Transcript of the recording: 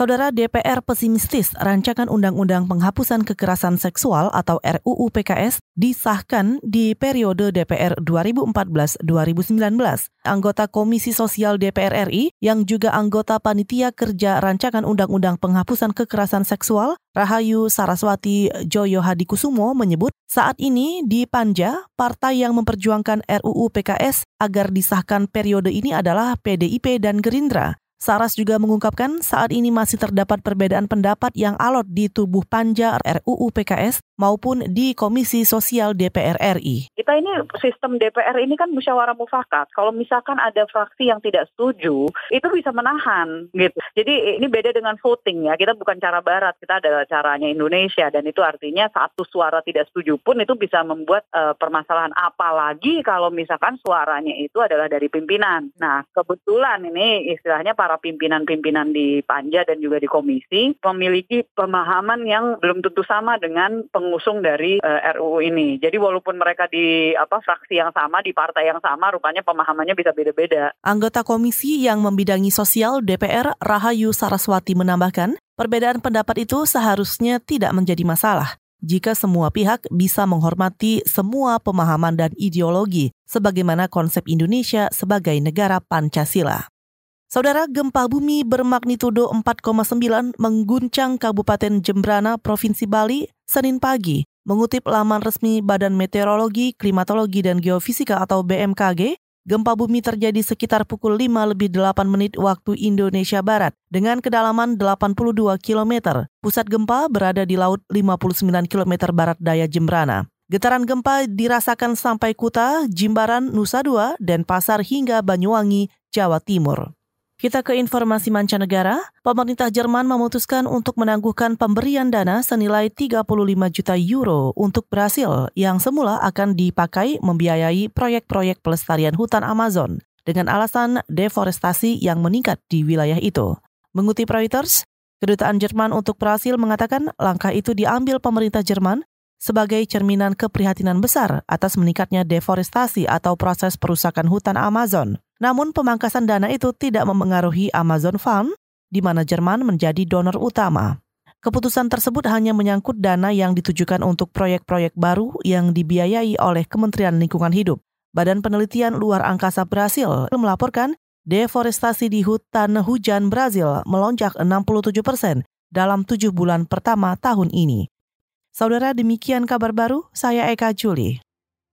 Saudara DPR pesimistis rancangan Undang-Undang Penghapusan Kekerasan Seksual atau RUU PKS disahkan di periode DPR 2014-2019. Anggota Komisi Sosial DPR RI yang juga anggota Panitia Kerja Rancangan Undang-Undang Penghapusan Kekerasan Seksual, Rahayu Saraswati Joyo Hadikusumo menyebut saat ini di Panja, partai yang memperjuangkan RUU PKS agar disahkan periode ini adalah PDIP dan Gerindra. Saras juga mengungkapkan saat ini masih terdapat perbedaan pendapat yang alot di tubuh panja RUU PKS maupun di Komisi Sosial DPR RI. Kita ini sistem DPR ini kan musyawarah mufakat. Kalau misalkan ada fraksi yang tidak setuju, itu bisa menahan gitu. Jadi ini beda dengan voting ya. Kita bukan cara barat, kita adalah caranya Indonesia dan itu artinya satu suara tidak setuju pun itu bisa membuat uh, permasalahan apalagi kalau misalkan suaranya itu adalah dari pimpinan. Nah, kebetulan ini istilahnya para para pimpinan-pimpinan di Panja dan juga di komisi memiliki pemahaman yang belum tentu sama dengan pengusung dari uh, eh, RUU ini. Jadi walaupun mereka di apa fraksi yang sama, di partai yang sama, rupanya pemahamannya bisa beda-beda. Anggota komisi yang membidangi sosial DPR Rahayu Saraswati menambahkan, perbedaan pendapat itu seharusnya tidak menjadi masalah jika semua pihak bisa menghormati semua pemahaman dan ideologi sebagaimana konsep Indonesia sebagai negara Pancasila. Saudara gempa bumi bermagnitudo 4,9 mengguncang Kabupaten Jembrana, Provinsi Bali, Senin pagi. Mengutip laman resmi Badan Meteorologi, Klimatologi, dan Geofisika atau BMKG, gempa bumi terjadi sekitar pukul 5 lebih 8 menit waktu Indonesia Barat dengan kedalaman 82 km. Pusat gempa berada di laut 59 km barat daya Jembrana. Getaran gempa dirasakan sampai Kuta, Jimbaran, Nusa Dua, dan Pasar hingga Banyuwangi, Jawa Timur. Kita ke informasi mancanegara. Pemerintah Jerman memutuskan untuk menangguhkan pemberian dana senilai 35 juta euro untuk Brasil yang semula akan dipakai membiayai proyek-proyek pelestarian hutan Amazon dengan alasan deforestasi yang meningkat di wilayah itu. Mengutip Reuters, Kedutaan Jerman untuk Brasil mengatakan langkah itu diambil pemerintah Jerman sebagai cerminan keprihatinan besar atas meningkatnya deforestasi atau proses perusakan hutan Amazon. Namun pemangkasan dana itu tidak memengaruhi Amazon Fund, di mana Jerman menjadi donor utama. Keputusan tersebut hanya menyangkut dana yang ditujukan untuk proyek-proyek baru yang dibiayai oleh Kementerian Lingkungan Hidup. Badan Penelitian Luar Angkasa Brasil melaporkan deforestasi di hutan hujan Brazil melonjak 67 persen dalam tujuh bulan pertama tahun ini. Saudara demikian kabar baru, saya Eka Juli.